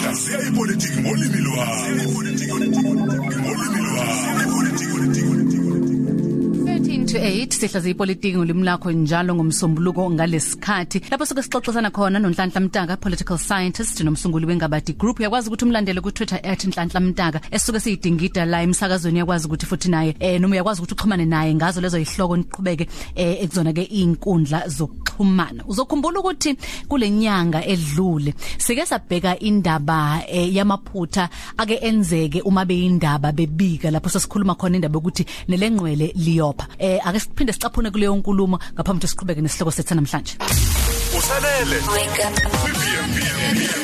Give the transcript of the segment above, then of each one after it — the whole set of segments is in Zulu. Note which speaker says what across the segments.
Speaker 1: hlaziya ipolitiki ngolimi lwakho
Speaker 2: 13 to 8 sihlaza ipolitiki ngolimi lakho njalo ngomsombuluko ngalesikhathi. Lapho soke sixoxisana khona noNhlanhla Mtaka political scientist nomsunguli wengabadi group yakwazi ukuthi umlandele ku Twitter @nhlanhla mtaka esuke siyidingida la emsakazweni yakwazi ukuthi futhi naye eh noma uyakwazi ukuthi uxhumane naye ngazo lezo ihloko niqhubeke eh ekuzona ke inkundla zokuxhumana. Uzokhumbula ukuthi kule nyanga edlule sike sabheka indaba eh, yamaphutha ake enzeke uma beyindaba bebika lapho sesikhuluma khona indaba ukuthi nelengqwele liyopha. Eh ake siphinde sicaphune kuleyo nkulumo ngaphambi kokuthi siqhubeke nesihloko sethu namhlanje.
Speaker 1: Usalele
Speaker 2: Mtaka uma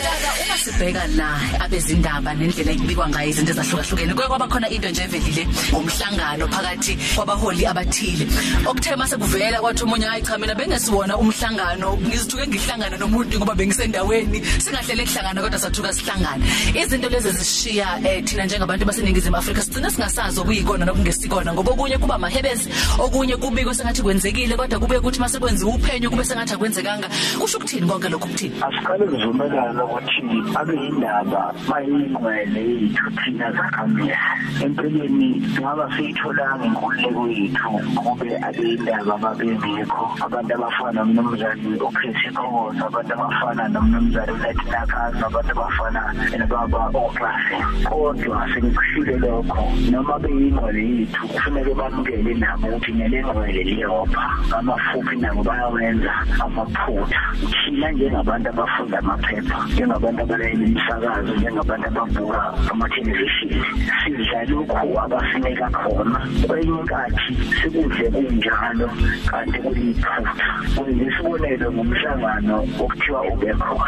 Speaker 2: sibheka la abezindaba nendlela ekubikwa ngayo izinto ezahlukahlukene. Kuye kwaba khona into nje evelile ngomhlangano phakathi kwabaholi abathile. Okuthe mase kuvela kwathi umunye hayi cha mina bengesiwona umhlangano ngizithuke ngihlangana nomuntu ngoba bengisendaweni singahlele kuhlangana kodwa sathuka sihlangana izinto lezi zishiya eh, thina njengabantu baseningizimu Afrika sigcina singasazi okuyikona nokungesikona ngoba okunye kuba mahebezi okunye kubiko sengathi kwenzekile kodwa kube ukuthi mase kwenziwa uphenyo kube sengathi akwenzekanga. Kusho ukuthini konke lokho kuthini?
Speaker 3: Asiqale kuvumelana ukuthi abeyindaba bayingcwele yethu thina zakhamisa empeleni ngaba siyitholanga inkululeko yethu kube abeyindaba babengekho abantu abafana nomnumzane uPhesi Khoza abantu abafana nomnumzane uNetinakhasa abantu abafana nababa oklasi kodwa sengikushile lokho noma beyingcwele yethu kufanele bamukele nabo ukuthi nelengcwele liyopha. Amafuphi nabo bayawenza amaphutha. Thina njengabantu abafunda amaphepha njengabantu abalayela imisakazo njengabantu ababuka amathelevishini sidla lokhu abasinika khona kwenye inkathi sikudle kunjalo kanti kuyiphutha kwenye isibonelo ngomhlangano okuthiwa ube khona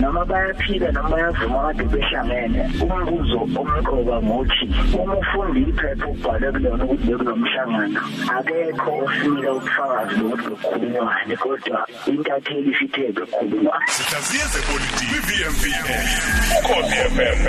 Speaker 3: noma bayaphila noma bayavuma kade behlangene umbuzo omqoka ngokuthi uma ufunda iphepha ubhale kulona ukuthi bekulo mhlangano akekho osinika ubufakazi bokuthi bekukhulunywane kodwa intatheli sithe bekukhulunywa
Speaker 1: sihlaziye zepolitiki kwi-VMV ukhosi FM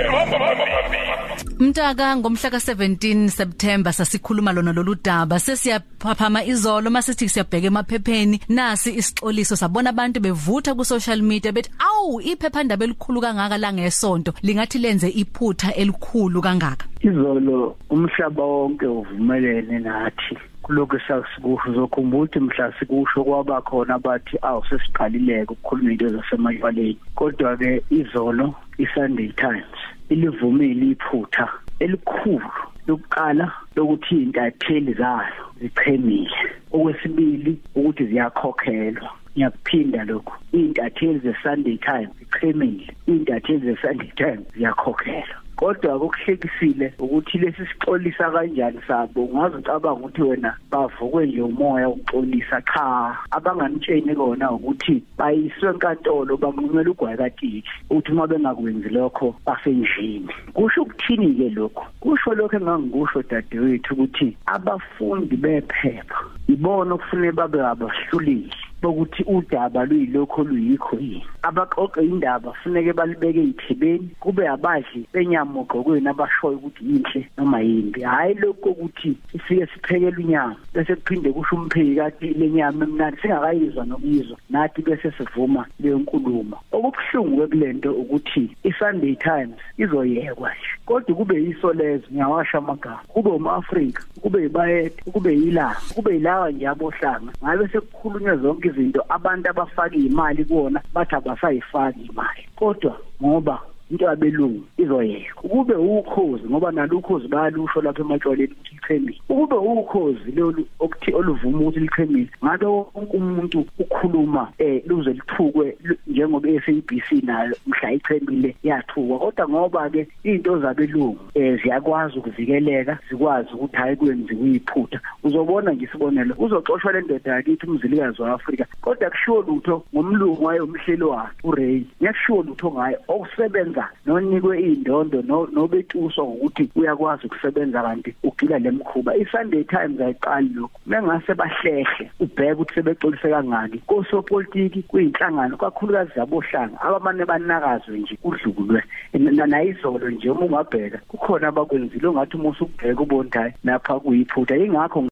Speaker 1: hamba hamba phambili
Speaker 2: Mtaka ngomhla ka17 September sasikhuluma lona lolu daba. Sesiyaphaphama izolo masithi siyabheka emaphepheni. Nasi isixoliso sabona abantu bevutha ku social media bethi awu iphephandaba elikhulu kangaka la ngesonto lingathi lenze iphutha elikhulu kangaka.
Speaker 3: Izolo umhlaba wonke uvumelene nathi. Kuloko sasikusho uzokhumbula ukuthi mhla sikusho kwaba khona abathi awu sesiqalileke ukukhuluma into zasemayaleni kodwa ke izolo iSunday Times. Ilivumile iphutha elikhulu lokuqala lokuthi intatheli zayo zichemile okwesibili ukuthi ziyakhokhelwa. Ngiyakuphinda lokho intatheli zeSunday Times zichemile intatheli zeSunday Times ziyakhokhelwa. Kodwa kokuhlekisile ukuthi lesi sixolisa kanjani sabo. Ungaze ucabanga ukuthi wena bavukwe nje umoya ukuxolisa cha abanganitsheni kona ukuthi bayiswe enkantolo banqumela ugwayekatiki ukuthi uma bengakwenzi lokho basenjini kusho ukuthini ke lokho kusho lokho engangikusho dadewethu ukuthi abafundi bephepha ibona okufanele babe abahluleli bokuthi udaba luyilokho luyikho yini. Abaqoqe indaba funeke balibeke ezithebeni kube abadli benyama ogqokweni abashoyo ukuthi yinhle noma yimbi. Hayi lokho ukuthi sifike siphekele inyama bese kuphinde kusho umpheki kati lenyama emnandi singakayizwa nokuyizwa nathi bese sivuma leyo nkulumo. Okubuhlungu kulento ukuthi iSunday Times izoyekwa nje kodwa kube yiso lezo ngiyawasha amagama. Kube umAfrika kube ibayethe kube yilanga kube yilawa nje abohlanga. Ngabe sekukhulunywa zonke izinto abantu abafaka imali kuona bathi abasayifaki imali kodwa ngoba into yabelungu izoyeka ukube ukhozi ngoba nalo ukhozi bayalusho lapha ematshwaleni ukuthi lichemile ukube ukhozi lolu okuthi oluvuma ukuthi lichemile ngabe wonke umuntu ukhuluma eh luze lithukwe njengoba SABC nayo mhla ichemile yathukwa. Kodwa ngoba ke into zabelungu eh ziyakwazi ukuvikeleka zikwazi ukuthi hayi kwenziwe iphutha. Uzobona nje isibonelo uzoxoshwa le ndoda yakithi umzilikazi waAfrika kodwa kushiwo lutho ngomlungu wayo umhleli wakhe uRay. Nyakushiwo lutho ngaye okusebenza nonikwe indondo nobetuswa ukuthi uyakwazi ukusebenza kanti ugila lemkhuba iSunday Times ayiqali lokho mengase bahlehle ubheke ukuthi sebexolise kangaki. Kosopolitiki kuyinhlangano kakhulukazi zabohlanga abamane banakazwe nje kudlulwe nayizolo nje uma ungabheka. Kukhona abakwenzile ongathi uma usubheka ubondayo lapha kuyiphutha. Ingakho